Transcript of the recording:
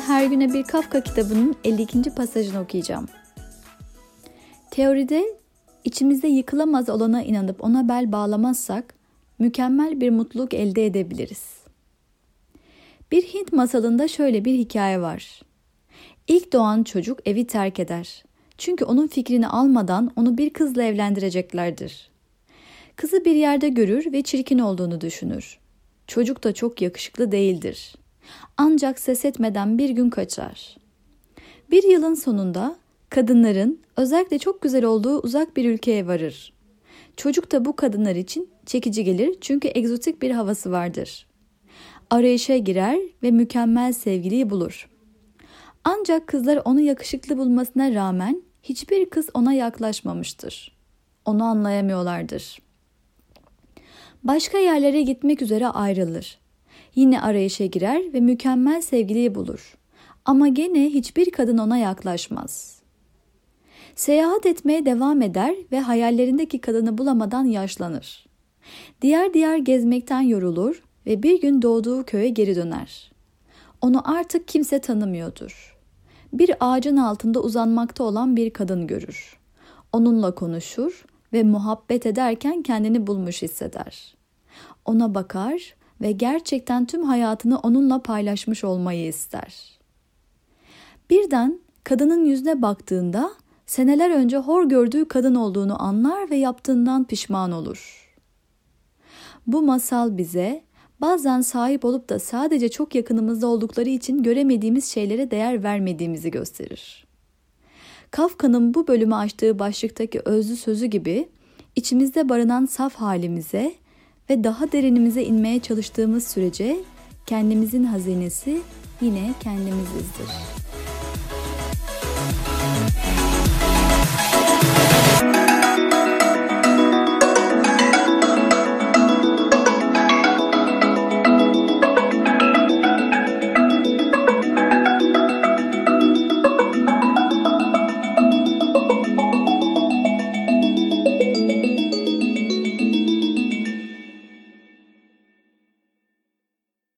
her güne bir Kafka kitabının 52. pasajını okuyacağım. Teoride içimizde yıkılamaz olana inanıp ona bel bağlamazsak mükemmel bir mutluluk elde edebiliriz. Bir Hint masalında şöyle bir hikaye var. İlk doğan çocuk evi terk eder. Çünkü onun fikrini almadan onu bir kızla evlendireceklerdir. Kızı bir yerde görür ve çirkin olduğunu düşünür. Çocuk da çok yakışıklı değildir. Ancak ses etmeden bir gün kaçar. Bir yılın sonunda kadınların özellikle çok güzel olduğu uzak bir ülkeye varır. Çocuk da bu kadınlar için çekici gelir çünkü egzotik bir havası vardır. Arayışa girer ve mükemmel sevgiliyi bulur. Ancak kızlar onu yakışıklı bulmasına rağmen hiçbir kız ona yaklaşmamıştır. Onu anlayamıyorlardır. Başka yerlere gitmek üzere ayrılır. Yine arayışa girer ve mükemmel sevgiliyi bulur. Ama gene hiçbir kadın ona yaklaşmaz. Seyahat etmeye devam eder ve hayallerindeki kadını bulamadan yaşlanır. Diğer diğer gezmekten yorulur ve bir gün doğduğu köye geri döner. Onu artık kimse tanımıyordur. Bir ağacın altında uzanmakta olan bir kadın görür. Onunla konuşur ve muhabbet ederken kendini bulmuş hisseder. Ona bakar ve gerçekten tüm hayatını onunla paylaşmış olmayı ister. Birden kadının yüzüne baktığında seneler önce hor gördüğü kadın olduğunu anlar ve yaptığından pişman olur. Bu masal bize bazen sahip olup da sadece çok yakınımızda oldukları için göremediğimiz şeylere değer vermediğimizi gösterir. Kafka'nın bu bölümü açtığı başlıktaki özlü sözü gibi içimizde barınan saf halimize ve daha derinimize inmeye çalıştığımız sürece kendimizin hazinesi yine kendimizizdir.